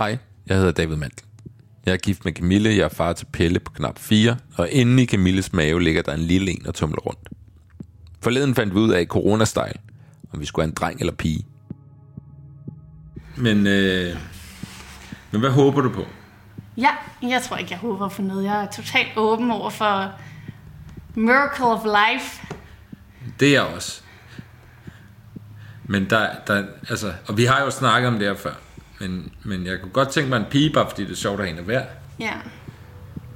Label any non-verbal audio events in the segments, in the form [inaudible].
Hej, jeg hedder David Mantel. Jeg er gift med Camille, jeg er far til Pelle på knap 4, og inde i Camilles mave ligger der en lille en og tumler rundt. Forleden fandt vi ud af coronastyle, om vi skulle have en dreng eller pige. Men, øh, men hvad håber du på? Ja, jeg tror ikke, jeg håber på noget. Jeg er totalt åben over for miracle of life. Det er jeg også. Men der, der, altså, og vi har jo snakket om det her før. Men, men jeg kunne godt tænke mig en pige, bare fordi det er sjovt at have en at være. Ja.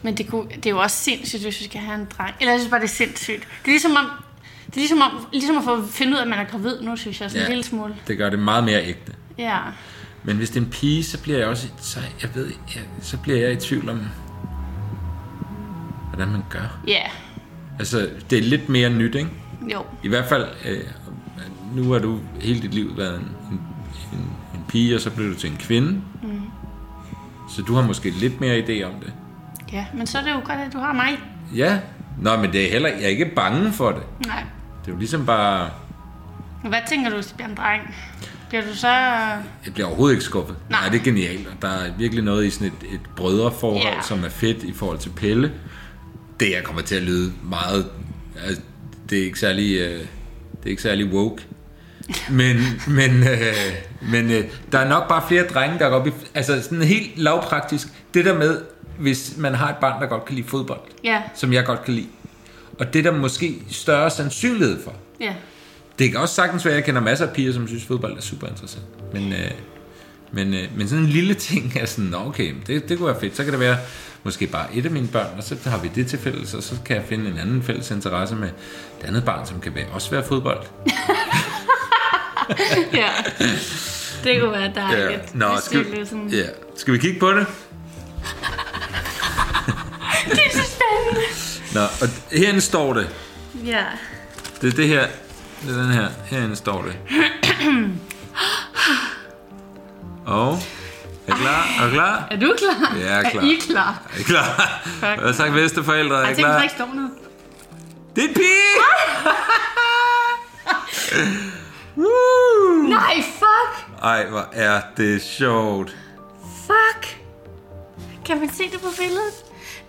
Men det, kunne, det er jo også sindssygt, hvis vi skal have en dreng. Eller jeg synes bare, det er sindssygt. Det er ligesom om, det er ligesom, om, ligesom at få finde ud af, at man er gravid nu, synes jeg. Sådan ja. en lille smule. Det gør det meget mere ægte. Ja. Men hvis det er en pige, så bliver jeg også, så, jeg ved, jeg, så bliver jeg i tvivl om, hvordan man gør. Ja. Altså, det er lidt mere nyt, ikke? Jo. I hvert fald, øh, nu har du hele dit liv været en, en pige, og så blev du til en kvinde. Mm. Så du har måske lidt mere idé om det. Ja, men så er det jo godt, at du har mig. Ja, Nå, men det er heller, jeg er ikke bange for det. Nej. Det er jo ligesom bare... Hvad tænker du, hvis det bliver en dreng? Bliver du så... Jeg bliver overhovedet ikke skuffet. Nej. Nej, det er genialt. Og der er virkelig noget i sådan et, et brødreforhold, yeah. som er fedt i forhold til Pelle. Det jeg kommer til at lyde meget... Altså, det er ikke særlig... Øh, det er ikke særlig woke. Men, men, øh, men øh, der er nok bare flere drenge, der går op i... Altså sådan helt lavpraktisk. Det der med, hvis man har et barn, der godt kan lide fodbold. Ja. Som jeg godt kan lide. Og det er der måske større sandsynlighed for. Ja. Det kan også sagtens være, at jeg kender masser af piger, som synes, fodbold er super interessant. Men, øh, men, øh, men sådan en lille ting er sådan, "Nå, okay, det, det kunne være fedt. Så kan det være måske bare et af mine børn, og så har vi det til fælles, og så kan jeg finde en anden fælles interesse med et andet barn, som kan være, også være fodbold. [laughs] ja. Det kunne være dejligt. Nå, Hvis skal, det er sådan... ja. skal vi kigge på det? [laughs] Det er så spændende. Nå, og herinde står det. Ja. Det er det her. Det er den her. Herinde står det. [clears throat] Og... Er I klar? Er du klar? Er du klar? Jeg er klar. Er I klar? Er I klar? Jeg har sagt bedsteforældre. Er I Jeg tænkte, klar? ikke står noget. Det er en pige! Woo! Nej, fuck! Ej, hvor er det sjovt. Fuck! Kan man se det på billedet?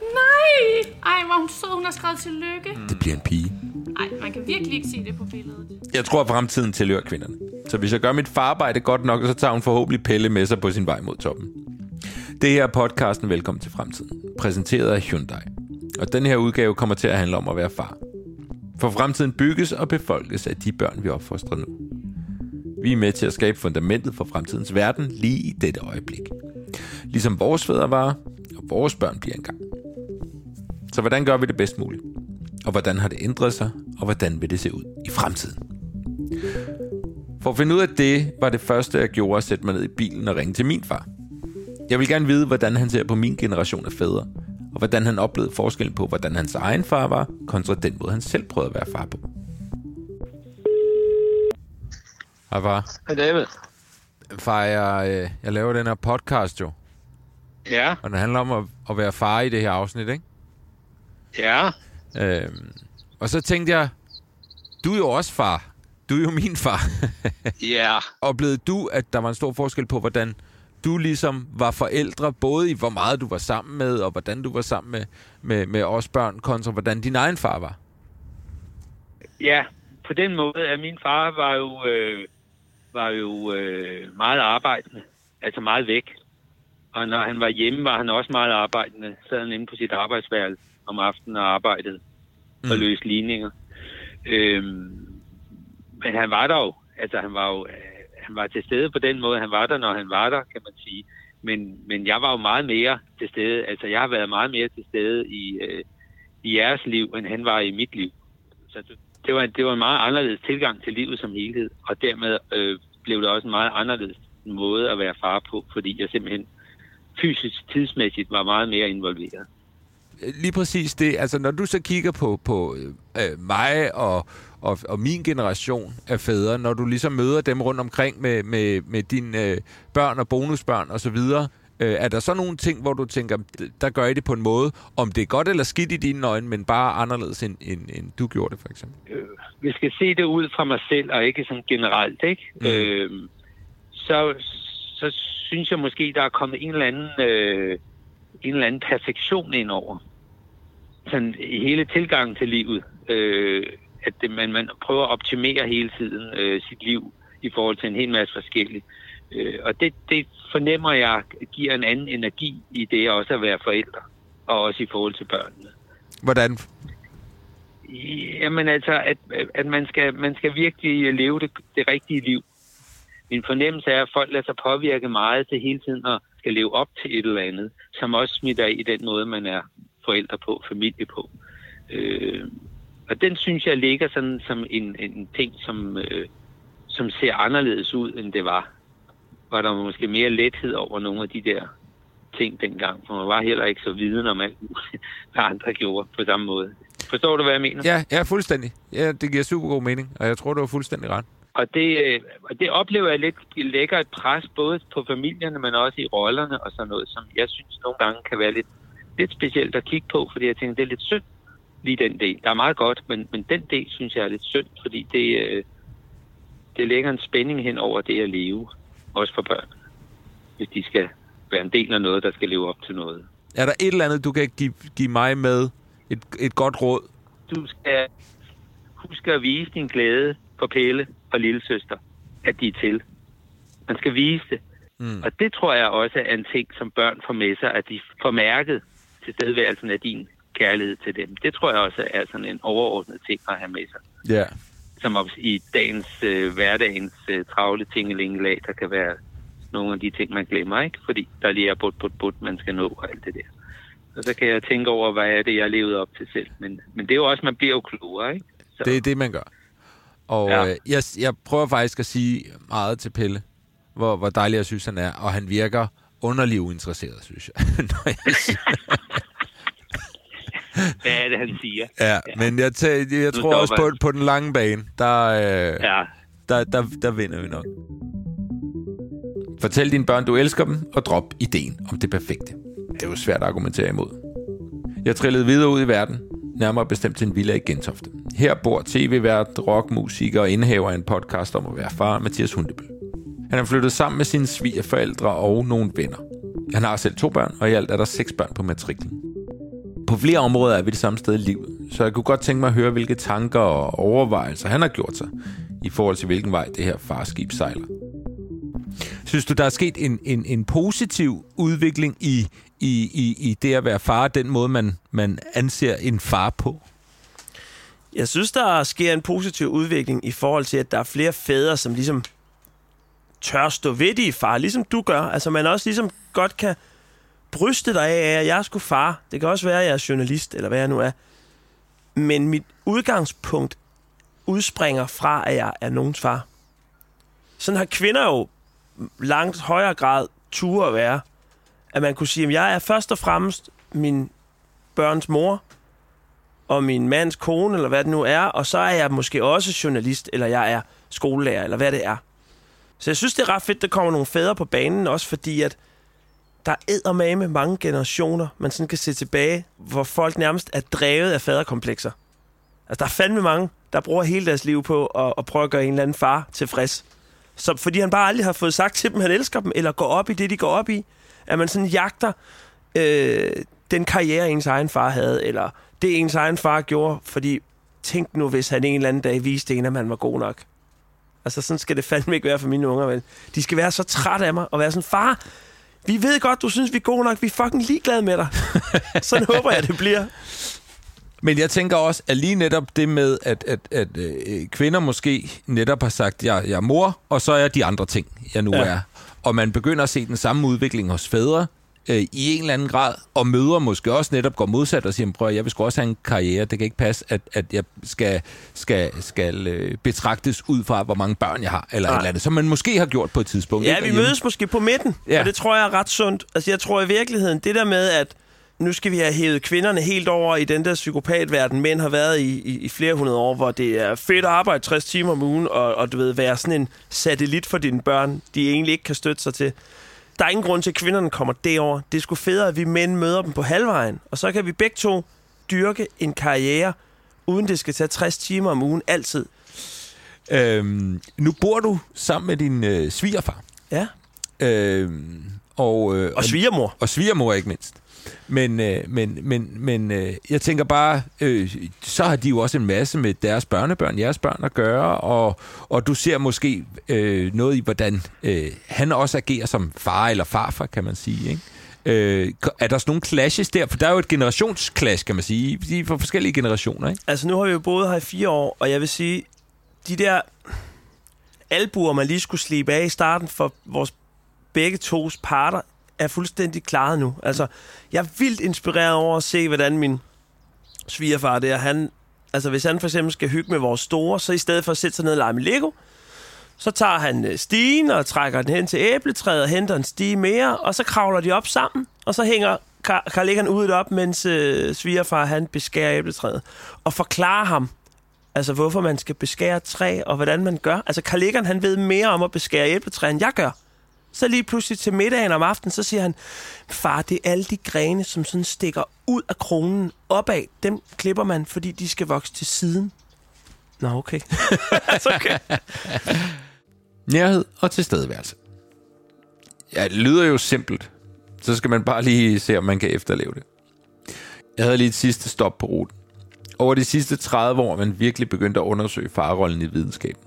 Nej! Ej, hvor hun sød, hun har skrevet tillykke. Det bliver en pige. Nej, man kan virkelig ikke se det på billedet. Jeg tror, at fremtiden tilhører kvinderne. Så hvis jeg gør mit fararbejde godt nok, så tager hun forhåbentlig Pelle med sig på sin vej mod toppen. Det her er podcasten Velkommen til Fremtiden, præsenteret af Hyundai. Og den her udgave kommer til at handle om at være far. For fremtiden bygges og befolkes af de børn, vi opfostrer nu. Vi er med til at skabe fundamentet for fremtidens verden lige i dette øjeblik. Ligesom vores fædre var, og vores børn bliver engang. Så hvordan gør vi det bedst muligt? Og hvordan har det ændret sig? Og hvordan vil det se ud i fremtiden? For at finde ud af det, var det første, jeg gjorde at sætte mig ned i bilen og ringe til min far. Jeg vil gerne vide, hvordan han ser på min generation af fædre, og hvordan han oplevede forskellen på, hvordan hans egen far var, kontra den måde, han selv prøvede at være far på. Hej far. Hej David. Far, jeg, øh, jeg laver den her podcast jo, Ja, og det handler om at, at være far i det her afsnit, ikke? ja, Øhm, og så tænkte jeg, du er jo også far. Du er jo min far. [laughs] ja. Oplevede du, at der var en stor forskel på, hvordan du ligesom var forældre, både i hvor meget du var sammen med, og hvordan du var sammen med, med, med os børn, kontra hvordan din egen far var? Ja, på den måde, at min far var jo, øh, var jo øh, meget arbejdende, altså meget væk. Og når han var hjemme, var han også meget arbejdende. Sad han inde på sit arbejdsværelse om aftenen og arbejdede og Mm. ligninger. Øhm, men han var der jo. Altså han var jo, øh, han var til stede på den måde. Han var der, når han var der, kan man sige. Men, men jeg var jo meget mere til stede. Altså jeg har været meget mere til stede i, øh, i jeres liv, end han var i mit liv. Så det, det, var, det var en meget anderledes tilgang til livet som helhed. Og dermed øh, blev det også en meget anderledes måde at være far på, fordi jeg simpelthen fysisk, tidsmæssigt var meget mere involveret. Lige præcis det. Altså, når du så kigger på, på øh, mig og, og, og min generation af fædre, når du ligesom møder dem rundt omkring med, med, med dine øh, børn og bonusbørn og så videre, øh, er der så nogle ting, hvor du tænker, der gør I det på en måde, om det er godt eller skidt i dine øjne, men bare anderledes, end, end, end du gjorde det, for eksempel? øh, vi skal se det ud fra mig selv, og ikke sådan generelt, ikke? Mm. Øh, så, så synes jeg måske, der er kommet en eller anden, øh, en eller anden perfektion ind over. Sådan hele tilgangen til livet. Øh, at det, man, man prøver at optimere hele tiden øh, sit liv i forhold til en hel masse forskelligt. Øh, og det, det fornemmer jeg giver en anden energi i det også at være forældre, og også i forhold til børnene. Hvordan? Jamen altså, at, at man, skal, man skal virkelig leve det, det rigtige liv. Min fornemmelse er, at folk lader sig påvirke meget til hele tiden at skal leve op til et eller andet, som også smitter i den måde, man er forældre på, familie på. Øh, og den synes jeg ligger sådan som en, en ting, som, øh, som ser anderledes ud, end det var. Var der måske mere lethed over nogle af de der ting dengang, for man var heller ikke så viden om alt, [laughs] hvad andre gjorde på samme måde. Forstår du, hvad jeg mener? Ja, ja fuldstændig. Ja, det giver super god mening, og jeg tror, du har fuldstændig ret. Og det, øh, det oplever jeg lidt lægger et pres både på familierne, men også i rollerne og sådan noget, som jeg synes nogle gange kan være lidt, lidt specielt at kigge på, fordi jeg tænker, det er lidt synd, lige den del. Der er meget godt, men, men den del synes jeg er lidt synd, fordi det, øh, det lægger en spænding hen over det at leve, også for børn, hvis de skal være en del af noget, der skal leve op til noget. Er der et eller andet, du kan give, give mig med et, et godt råd? Du skal huske at vise din glæde for Pelle og lille søster, at de er til. Man skal vise det. Mm. Og det tror jeg også er en ting, som børn får med sig, at de får mærket til stedværelsen af din kærlighed til dem. Det tror jeg også er sådan en overordnet ting at have med sig. Ja. Yeah. Som også i dagens, øh, hverdagens øh, travle tingelingelag, der kan være nogle af de ting, man glemmer, ikke? Fordi der lige er bud, bud, bud, man skal nå og alt det der. Og så kan jeg tænke over, hvad er det, jeg levede op til selv. Men, men det er jo også, man bliver jo klogere, ikke? Så. Det er det, man gør. Og ja. øh, jeg, jeg prøver faktisk at sige meget til Pelle, hvor, hvor dejlig jeg synes, han er. Og han virker underlig uinteresseret, synes jeg. [laughs] Når jeg [laughs] Hvad er det, han siger? Ja, ja. men jeg, tæ- jeg tror også på, på den lange bane, der, øh, ja. der, der, der vinder vi nok. Fortæl dine børn, du elsker dem, og drop ideen om det perfekte. Det er jo svært at argumentere imod. Jeg trillede videre ud i verden, nærmere bestemt til en villa i Gentofte. Her bor tv-vært, rockmusiker og indhaver af en podcast om at være far, Mathias Hundebøl. Han er flyttet sammen med sine svigerforældre og nogle venner. Han har selv to børn, og i alt er der seks børn på matriklen. På flere områder er vi det samme sted i livet, så jeg kunne godt tænke mig at høre, hvilke tanker og overvejelser han har gjort sig, i forhold til hvilken vej det her farskib sejler. Synes du, der er sket en, en, en positiv udvikling i, i, i, i det at være far, den måde, man, man anser en far på? Jeg synes, der sker en positiv udvikling i forhold til, at der er flere fædre, som ligesom tør stå ved i far, ligesom du gør. Altså man også ligesom godt kan bryste dig af, at jeg er sgu far. Det kan også være, at jeg er journalist, eller hvad jeg nu er. Men mit udgangspunkt udspringer fra, at jeg er nogens far. Sådan har kvinder jo langt højere grad tur at være. At man kunne sige, at jeg er først og fremmest min børns mor, og min mands kone, eller hvad det nu er, og så er jeg måske også journalist, eller jeg er skolelærer, eller hvad det er. Så jeg synes, det er ret fedt, at der kommer nogle fædre på banen, også fordi, at der er med mange generationer, man sådan kan se tilbage, hvor folk nærmest er drevet af faderkomplekser. Altså, der er fandme mange, der bruger hele deres liv på at, at prøve at gøre en eller anden far tilfreds. Så fordi han bare aldrig har fået sagt til dem, at han elsker dem, eller går op i det, de går op i, at man sådan jagter øh, den karriere, ens egen far havde, eller det, ens egen far gjorde, fordi tænk nu, hvis han en eller anden dag viste en, at han var god nok. Altså, sådan skal det fandme ikke være for mine unger, vel? De skal være så træt af mig, og være sådan, far, vi ved godt, du synes, vi er gode nok, vi er fucking ligeglade med dig. [laughs] sådan håber jeg, det bliver. Men jeg tænker også, at lige netop det med, at, at, at øh, kvinder måske netop har sagt, jeg, jeg er mor, og så er de andre ting, jeg nu ja. er. Og man begynder at se den samme udvikling hos fædre, øh, i en eller anden grad, og møder måske også netop går modsat og siger, prøv jeg vil sgu også have en karriere, det kan ikke passe, at, at jeg skal, skal, skal øh, betragtes ud fra, hvor mange børn jeg har, eller Nej. et eller andet, som man måske har gjort på et tidspunkt. Ja, ikke? vi mødes måske på midten, ja. og det tror jeg er ret sundt. Altså jeg tror i virkeligheden, det der med, at nu skal vi have hævet kvinderne helt over i den der psykopatverden, mænd har været i, i, i flere hundrede år, hvor det er fedt at arbejde 60 timer om ugen, og, og du ved, være sådan en satellit for dine børn, de egentlig ikke kan støtte sig til. Der er ingen grund til, at kvinderne kommer derover. Det er sgu federe, at vi mænd møder dem på halvvejen, og så kan vi begge to dyrke en karriere, uden det skal tage 60 timer om ugen altid. Øhm, nu bor du sammen med din øh, svigerfar. Ja. Øh, og, øh, Og svigermor. og svigermor ikke mindst. Men, øh, men, men, men øh, jeg tænker bare, øh, så har de jo også en masse med deres børnebørn, jeres børn at gøre, og, og du ser måske øh, noget i, hvordan øh, han også agerer som far eller farfar, kan man sige. Ikke? Øh, er der sådan nogle clashes der? For der er jo et generationsklash, kan man sige. De er fra forskellige generationer, ikke? Altså, nu har vi jo boet her i fire år, og jeg vil sige, de der albuer, man lige skulle slibe af i starten for vores begge tos parter, er fuldstændig klaret nu. Altså, jeg er vildt inspireret over at se, hvordan min svigerfar der, han, altså hvis han for eksempel skal hygge med vores store, så i stedet for at sætte sig ned og lege med Lego, så tager han øh, stigen og trækker den hen til æbletræet og henter en stige mere, og så kravler de op sammen, og så hænger Karl Egan ud op, mens øh, svigerfar han beskærer æbletræet, og forklarer ham, altså hvorfor man skal beskære træ, og hvordan man gør. Altså Karl Egan, han ved mere om at beskære æbletræ, end jeg gør. Så lige pludselig til middagen om aftenen, så siger han, far, det er alle de grene, som sådan stikker ud af kronen opad. Dem klipper man, fordi de skal vokse til siden. Nå, okay. [laughs] så okay. Nærhed og tilstedeværelse. Ja, det lyder jo simpelt. Så skal man bare lige se, om man kan efterleve det. Jeg havde lige et sidste stop på ruten. Over de sidste 30 år man virkelig begyndt at undersøge farrollen i videnskaben.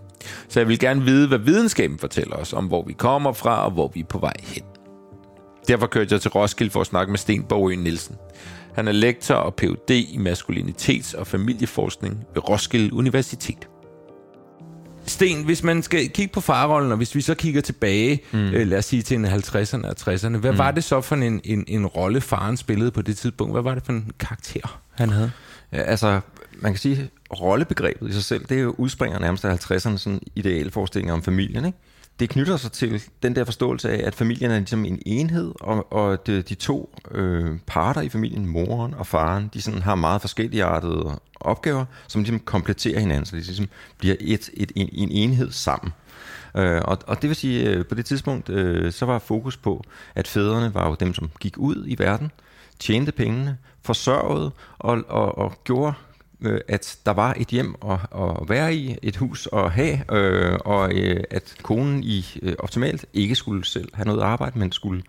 Så jeg vil gerne vide, hvad videnskaben fortæller os om, hvor vi kommer fra og hvor vi er på vej hen. Derfor kørte jeg til Roskilde for at snakke med Sten Borgø Nielsen. Han er lektor og Ph.D. i maskulinitets- og familieforskning ved Roskilde Universitet. Sten, hvis man skal kigge på farrollen, og hvis vi så kigger tilbage, mm. øh, lad os sige til en 50'erne og 60'erne, hvad mm. var det så for en, en, en rolle, faren spillede på det tidspunkt? Hvad var det for en karakter, han havde? Ja, altså, man kan sige, rollebegrebet i sig selv, det jo udspringer nærmest af 50'erne sådan idealforestillinger om familien, ikke? Det knytter sig til den der forståelse af, at familien er ligesom en enhed, og, og de, de to øh, parter i familien, moren og faren, de sådan har meget forskellige artede opgaver, som ligesom kompletterer hinanden, så de ligesom bliver et, et, en, en enhed sammen. Øh, og, og det vil sige, øh, på det tidspunkt, øh, så var fokus på, at fædrene var jo dem, som gik ud i verden, tjente pengene, forsørgede og, og, og gjorde øh, at der var et hjem at, at være i, et hus at have, øh, og øh, at konen i øh, optimalt ikke skulle selv have noget arbejde, men skulle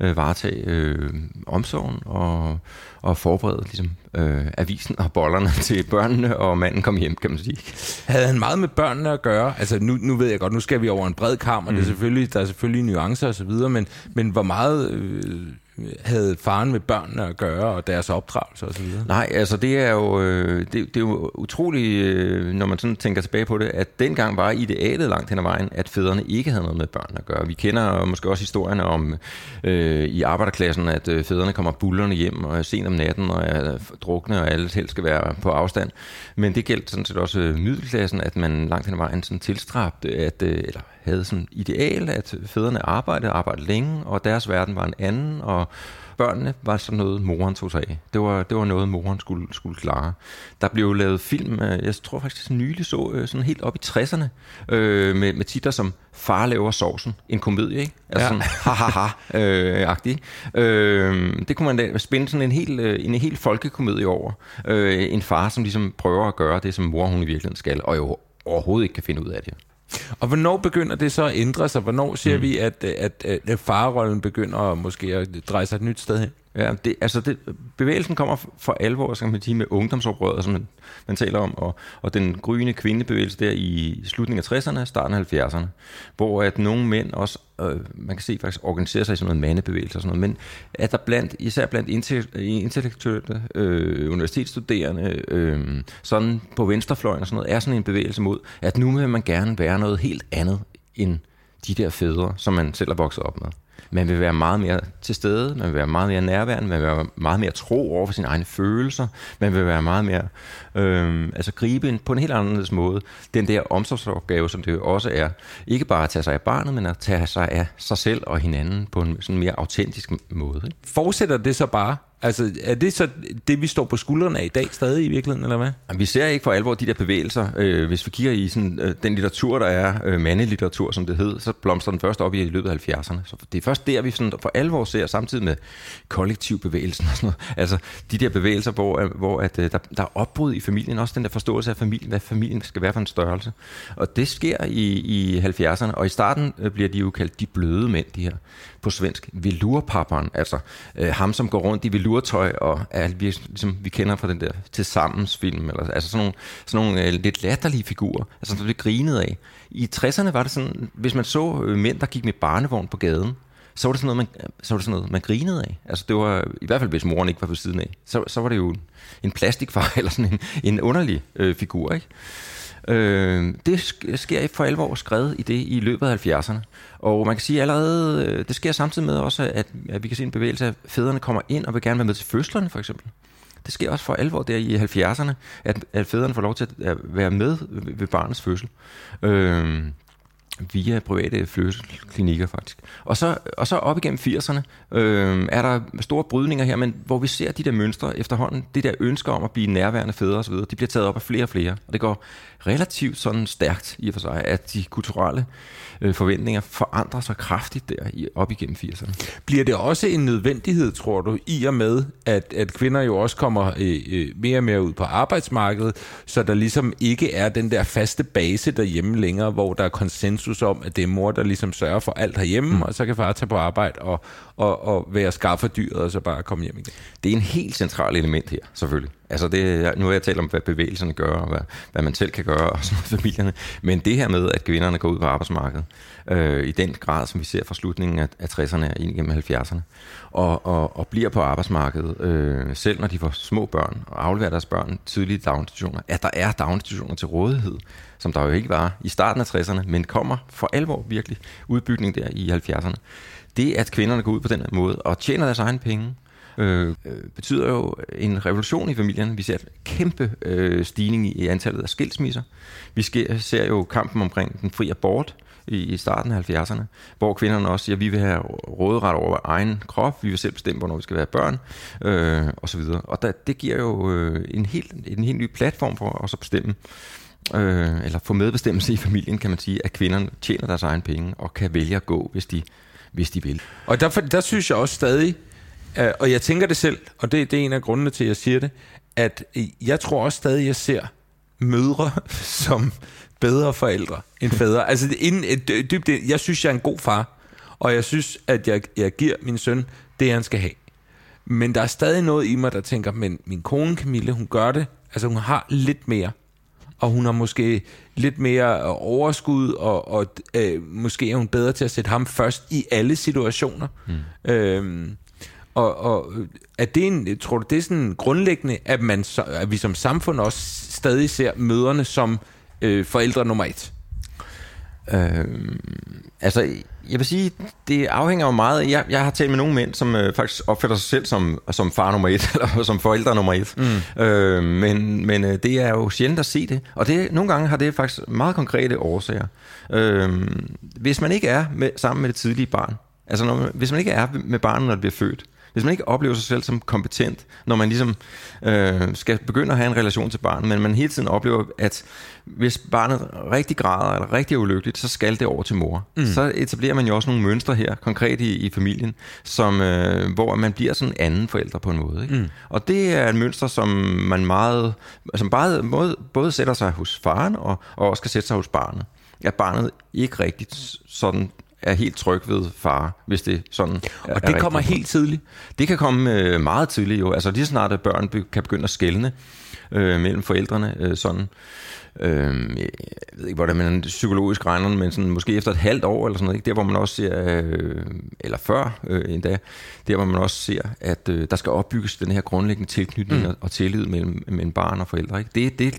øh, varetage øh, omsorgen og, og forberede ligesom, øh, avisen og bollerne [laughs] til børnene, og manden kom hjem, kan man sige. Havde han meget med børnene at gøre? Altså nu, nu ved jeg godt, nu skal vi over en bred kamp, og mm. det er selvfølgelig, der er selvfølgelig nuancer og så videre, men, men hvor meget øh, havde faren med børnene at gøre, og deres opdragelse og så videre? Nej, altså det er jo, øh, det, det er jo utroligt, øh, når man sådan tænker tilbage på det, at dengang var idealet langt hen ad vejen, at fædrene ikke havde noget med børnene at gøre. Vi kender måske også historierne om øh, i arbejderklassen, at øh, fædrene kommer bullerne hjem og er sent om natten og er drukne, og alle helst skal være på afstand. Men det gælder sådan set også øh, middelklassen, at man langt hen ad vejen sådan tilstræbte, at, øh, eller havde sådan ideal, at fædrene arbejdede, arbejdede længe, og deres verden var en anden, og børnene var sådan noget, moren tog sig af. Det var, det var noget, moren skulle, skulle klare. Der blev lavet film, øh, jeg tror faktisk, nylig så, øh, sådan helt op i 60'erne, øh, med, med titler som Far laver sovsen. En komedie, ikke? Altså Ja. sådan ha-ha-ha-agtig. Øh, det kunne man da spænde sådan en hel, øh, en hel folkekomedie over. Øh, en far, som ligesom prøver at gøre det, som mor hun i virkeligheden skal, og jo overhovedet ikke kan finde ud af det. Og hvornår begynder det så at ændre sig? Hvornår ser mm. vi, at, at, at, farrollen begynder at måske at dreje sig et nyt sted hen? Ja, det, altså det, bevægelsen kommer for alvor, skal man sige, med ungdomsoprøret, som man, man taler om, og, og den gryende kvindebevægelse der i slutningen af 60'erne, starten af 70'erne, hvor at nogle mænd også, øh, man kan se faktisk organiserer sig i sådan noget mandebevægelse og sådan noget, men at der blandt, især blandt intellektuelle øh, universitetsstuderende, øh, sådan på venstrefløjen og sådan noget, er sådan en bevægelse mod, at nu vil man gerne være noget helt andet end de der fædre, som man selv er vokset op med. Man vil være meget mere til stede, man vil være meget mere nærværende, man vil være meget mere tro over for sine egne følelser, man vil være meget mere, øh, altså gribe ind på en helt anderledes måde, den der omsorgsopgave, som det jo også er, ikke bare at tage sig af barnet, men at tage sig af sig selv og hinanden på en sådan mere autentisk måde. Ikke? Fortsætter det så bare? Altså, er det så det, vi står på skuldrene af i dag stadig i virkeligheden, eller hvad? Jamen, Vi ser ikke for alvor de der bevægelser. Øh, hvis vi kigger i sådan, øh, den litteratur, der er øh, mandelitteratur, som det hed, så blomstrer den først op i, i løbet af 70'erne. Så det er først der, vi sådan for alvor ser, samtidig med kollektivbevægelsen og sådan noget. [laughs] Altså de der bevægelser, hvor, øh, hvor at, øh, der, der er opbrud i familien, også den der forståelse af familien, hvad familien skal være for en størrelse. Og det sker i, i 70'erne, og i starten øh, bliver de jo kaldt de bløde mænd, de her på svensk. Velurpapperen, altså øh, ham, som går rundt i velurtøj, og er, vi, ligesom vi kender fra den der til film, eller, altså sådan nogle, sådan nogle øh, lidt latterlige figurer, altså som bliver grinet af. I 60'erne var det sådan, hvis man så øh, mænd, der gik med barnevogn på gaden, så var det sådan noget, man, så var det sådan noget, man grinede af. Altså det var, i hvert fald hvis moren ikke var på siden af, så, så var det jo en plastikfar, [laughs] eller sådan en, en underlig øh, figur, ikke? Øh, det sker for alvor skrevet i det i løbet af 70'erne. Og man kan sige allerede, øh, det sker samtidig med også, at, at vi kan se en bevægelse af, at fædrene kommer ind og vil gerne være med til fødslerne, for eksempel. Det sker også for alvor der i 70'erne, at, at fædrene får lov til at være med ved barnets fødsel. Øh, via private fødselsklinikker faktisk. Og så, og så op igennem 80'erne øh, er der store brydninger her, men hvor vi ser de der mønstre efterhånden, det der ønsker om at blive nærværende fædre osv., de bliver taget op af flere og flere. Og det går relativt sådan stærkt i og for sig, at de kulturelle øh, forventninger forandrer sig kraftigt der i, op igennem 80'erne. Bliver det også en nødvendighed, tror du, i og med, at, at kvinder jo også kommer øh, øh, mere og mere ud på arbejdsmarkedet, så der ligesom ikke er den der faste base derhjemme længere, hvor der er konsensus om, at det er mor, der ligesom sørger for alt herhjemme, mm. og så kan far tage på arbejde og, og, og være skafferdyret og så bare komme hjem igen. Det er en helt central element her, selvfølgelig. Altså det, nu har jeg talt om, hvad bevægelserne gør, og hvad, hvad man selv kan gøre, og sådan [laughs] familierne. Men det her med, at kvinderne går ud på arbejdsmarkedet, øh, i den grad, som vi ser fra slutningen af, af 60'erne og ind igennem 70'erne, og, og, og bliver på arbejdsmarkedet, øh, selv når de får små børn, og afleverer deres børn tidligt i daginstitutioner, at der er daginstitutioner til rådighed, som der jo ikke var i starten af 60'erne, men kommer for alvor virkelig udbygning der i 70'erne. Det, at kvinderne går ud på den måde og tjener deres egen penge, Øh, øh, betyder jo en revolution i familien. Vi ser en kæmpe øh, stigning i antallet af skilsmisser. Vi ser jo kampen omkring den fri abort i starten af 70'erne, hvor kvinderne også siger, at vi vil have råderet over egen krop, vi vil selv bestemme, hvornår vi skal være børn, øh, osv. Og der, det giver jo øh, en, helt, en helt ny platform for os at bestemme, øh, eller få medbestemmelse i familien, kan man sige, at kvinderne tjener deres egen penge og kan vælge at gå, hvis de, hvis de vil. Og der, der synes jeg også stadig, Øh, og jeg tænker det selv, og det, det er en af grundene til, at jeg siger det, at jeg tror også stadig, at jeg ser mødre [laughs] som bedre forældre end fædre. Altså, inden, dybt, jeg synes, jeg er en god far, og jeg synes, at jeg, jeg giver min søn det, han skal have. Men der er stadig noget i mig, der tænker, men min kone Camille, hun gør det, altså hun har lidt mere, og hun har måske lidt mere overskud, og, og øh, måske er hun bedre til at sætte ham først i alle situationer. Mm. Øhm, og, og er det en, tror du, det er sådan grundlæggende, at, man, at vi som samfund også stadig ser møderne som øh, forældre nummer et? Øh, altså, jeg vil sige, det afhænger jo meget. Jeg, jeg har talt med nogle mænd, som øh, faktisk opfatter sig selv som, som far nummer et, [laughs] eller som forældre nummer et. Mm. Øh, men men øh, det er jo sjældent at se det. Og det, nogle gange har det faktisk meget konkrete årsager. Øh, hvis man ikke er med, sammen med det tidlige barn, altså når, hvis man ikke er med barnet, når det bliver født, hvis man ikke oplever sig selv som kompetent, når man ligesom øh, skal begynde at have en relation til barnet, men man hele tiden oplever, at hvis barnet rigtig græder eller rigtig er ulykkeligt, så skal det over til mor. Mm. Så etablerer man jo også nogle mønstre her, konkret i, i familien, som, øh, hvor man bliver sådan en anden forælder på en måde. Ikke? Mm. Og det er et mønster, som man meget, som bare, både, både sætter sig hos faren og, og også skal sætte sig hos barnet. At barnet ikke rigtigt sådan er helt tryg ved far, hvis det sådan er, Og det er kommer helt tidligt? Det kan komme øh, meget tidligt jo. Altså lige snart at børn kan begynde at skælne øh, mellem forældrene øh, sådan. Øh, jeg ved ikke, hvordan man psykologisk regner men sådan, måske efter et halvt år eller sådan noget, ikke? der hvor man også ser, øh, eller før øh, endda, der hvor man også ser, at øh, der skal opbygges den her grundlæggende tilknytning mm. og tillid mellem, mellem barn og forældre. Ikke? Det, det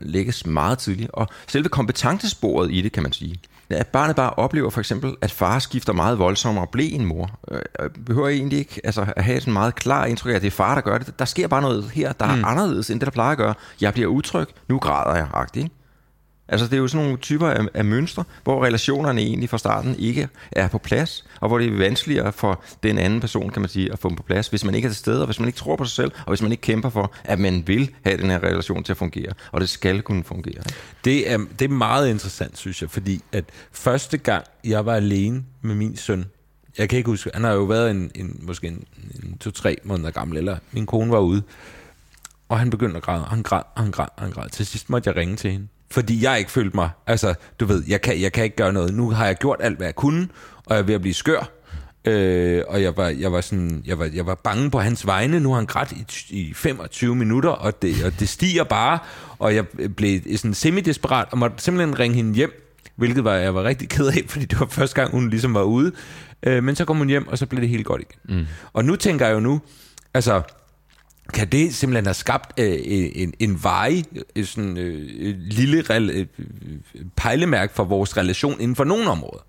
lægges meget tidligt, og selve kompetencesporet i det, kan man sige, at barnet bare oplever for eksempel, at far skifter meget voldsommere og bliver en mor. Øh, øh, behøver egentlig ikke altså, at have sådan meget klar indtryk af, at det er far, der gør det. Der sker bare noget her, der er mm. anderledes, end det, der plejer at gøre. Jeg bliver utryg, nu græder jeg, agtigt. Altså det er jo sådan nogle typer af, af mønstre, hvor relationerne egentlig fra starten ikke er på plads, og hvor det er vanskeligere for den anden person, kan man sige, at få dem på plads, hvis man ikke er til stede, og hvis man ikke tror på sig selv, og hvis man ikke kæmper for, at man vil have den her relation til at fungere, og det skal kunne fungere. Det er, det er meget interessant, synes jeg, fordi at første gang, jeg var alene med min søn, jeg kan ikke huske, han har jo været en, en måske en, en to-tre måneder gammel, eller min kone var ude, og han begyndte at græde, og han græd, og han græd, og han græd. Til sidst måtte jeg ringe til hende, fordi jeg ikke følte mig, altså, du ved, jeg kan, jeg kan ikke gøre noget. Nu har jeg gjort alt, hvad jeg kunne, og jeg er ved at blive skør. Øh, og jeg var, jeg, var sådan, jeg, var, jeg var bange på hans vegne. Nu har han grædt i, i 25 minutter, og det, og det stiger bare. Og jeg blev sådan semi-desperat, og måtte simpelthen ringe hende hjem, hvilket var, jeg var rigtig ked af, fordi det var første gang, hun ligesom var ude. Øh, men så kom hun hjem, og så blev det helt godt igen. Mm. Og nu tænker jeg jo nu, altså, kan det simpelthen have skabt øh, en, en vej, øh, sådan øh, lille rel, øh, pejlemærke for vores relation inden for nogle områder?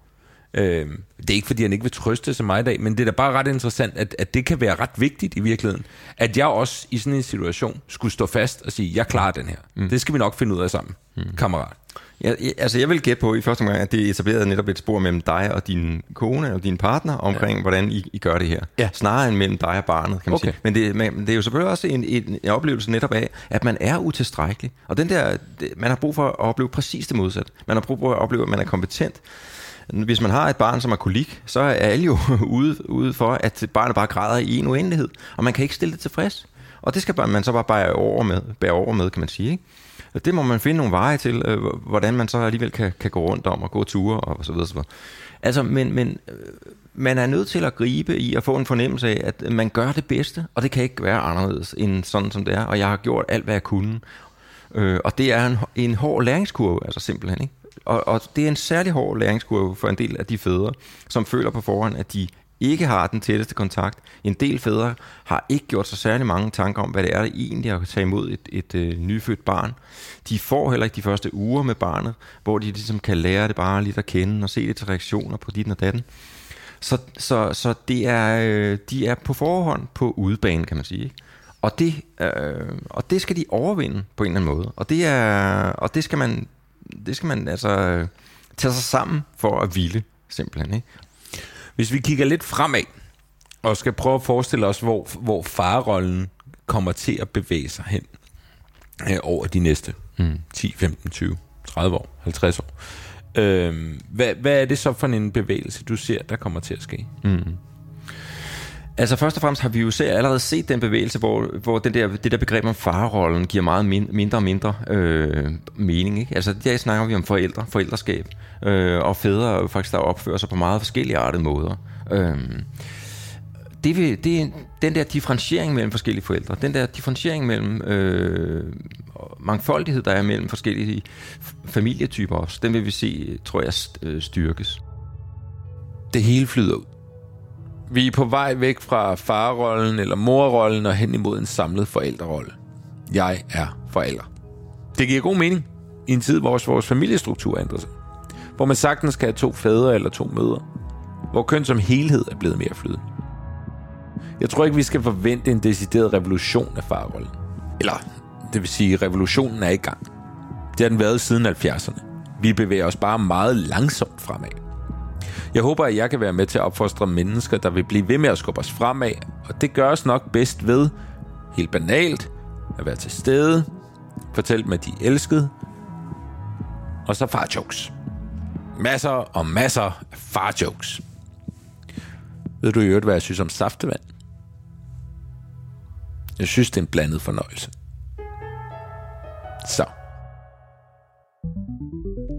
Øh, det er ikke, fordi han ikke vil trøste sig mig i dag, men det er da bare ret interessant, at, at det kan være ret vigtigt i virkeligheden, at jeg også i sådan en situation skulle stå fast og sige, jeg klarer den her. Mm. Det skal vi nok finde ud af sammen, mm. kammerat. Ja, altså jeg vil gætte på i første omgang, at det etablerede netop et spor mellem dig og din kone og din partner omkring, ja. hvordan I, I gør det her. Ja. Snarere end mellem dig og barnet, kan man okay. sige. Men det, men det er jo selvfølgelig også en, en, en oplevelse netop af, at man er utilstrækkelig. Og den der, man har brug for at opleve præcis det modsatte. Man har brug for at opleve, at man er kompetent. Hvis man har et barn, som er kolik, så er alle jo [laughs] ude, ude for, at barnet bare græder i en uendelighed, og man kan ikke stille det tilfreds. Og det skal man så bare bære over med, bære over med kan man sige. Ikke? Det må man finde nogle veje til, øh, hvordan man så alligevel kan, kan gå rundt om og gå ture og så videre. Så videre. Altså, men, men øh, man er nødt til at gribe i at få en fornemmelse af, at man gør det bedste, og det kan ikke være anderledes end sådan, som det er. Og jeg har gjort alt, hvad jeg kunne. Øh, og det er en, en hård læringskurve, altså simpelthen. Ikke? Og, og det er en særlig hård læringskurve for en del af de fædre, som føler på forhånd, at de ikke har den tætteste kontakt. En del fædre har ikke gjort sig særlig mange tanker om, hvad det er det egentlig at tage imod et, et, et øh, nyfødt barn. De får heller ikke de første uger med barnet, hvor de ligesom kan lære det bare lidt at kende og se det til reaktioner på dit og datten. Så, så, så det er, øh, de er på forhånd på udebane, kan man sige. Og det, øh, og det skal de overvinde på en eller anden måde. Og det, er, og det skal man, det skal man altså øh, tage sig sammen for at ville, simpelthen. Ikke? Hvis vi kigger lidt fremad, og skal prøve at forestille os, hvor, hvor farrollen kommer til at bevæge sig hen øh, over de næste mm. 10, 15, 20, 30 år, 50 år. Øh, hvad, hvad er det så for en bevægelse, du ser, der kommer til at ske? Mm. Altså først og fremmest har vi jo se, allerede set den bevægelse, hvor, hvor den der, det der begreb om farrollen giver meget min, mindre og mindre øh, mening. Ikke? Altså der snakker vi om forældre, forældreskab, øh, og fædre faktisk der opfører sig på meget forskellige artede måder. Øh, det, vil, det den der differentiering mellem forskellige forældre, den der differentiering mellem øh, mangfoldighed, der er mellem forskellige familietyper også, den vil vi se, tror jeg, øh, styrkes. Det hele flyder ud. Vi er på vej væk fra farrollen eller morrollen og hen imod en samlet forældrerolle. Jeg er forælder. Det giver god mening i en tid, hvor vores familiestruktur ændrer sig. Hvor man sagtens kan have to fædre eller to mødre. Hvor køn som helhed er blevet mere flydende. Jeg tror ikke, vi skal forvente en decideret revolution af farrollen. Eller, det vil sige, revolutionen er i gang. Det har den været siden 70'erne. Vi bevæger os bare meget langsomt fremad. Jeg håber, at jeg kan være med til at opfostre mennesker, der vil blive ved med at skubbe os fremad, og det gøres nok bedst ved, helt banalt, at være til stede, fortælle dem, at de er elskede, og så far jokes. Masser og masser af far jokes. Ved du i øvrigt, hvad jeg synes om saftevand? Jeg synes, det er en blandet fornøjelse. Så.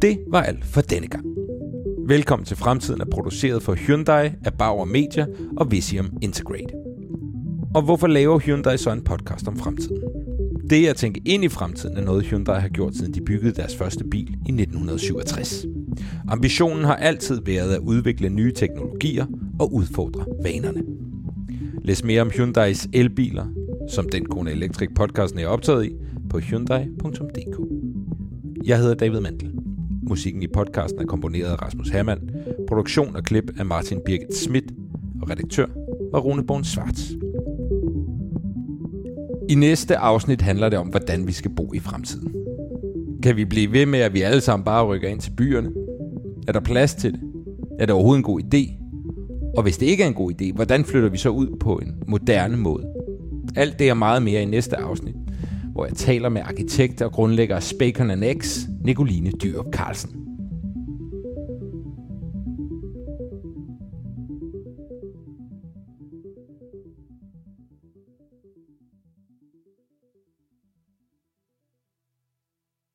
Det var alt for denne gang. Velkommen til Fremtiden er produceret for Hyundai af Bauer Media og Visium Integrate. Og hvorfor laver Hyundai så en podcast om fremtiden? Det at tænke ind i fremtiden er noget Hyundai har gjort siden de byggede deres første bil i 1967. Ambitionen har altid været at udvikle nye teknologier og udfordre vanerne. Læs mere om Hyundais elbiler, som den Kone Electric podcasten er optaget i, på hyundai.dk. Jeg hedder David Mandel. Musikken i podcasten er komponeret af Rasmus Hermann. Produktion og klip af Martin Birgit Schmidt. Og redaktør var Rune Born Svarts. I næste afsnit handler det om, hvordan vi skal bo i fremtiden. Kan vi blive ved med, at vi alle sammen bare rykker ind til byerne? Er der plads til det? Er det overhovedet en god idé? Og hvis det ikke er en god idé, hvordan flytter vi så ud på en moderne måde? Alt det er meget mere i næste afsnit hvor jeg taler med arkitekter og grundlægger af Spacon X, Nicoline Dyrup Carlsen.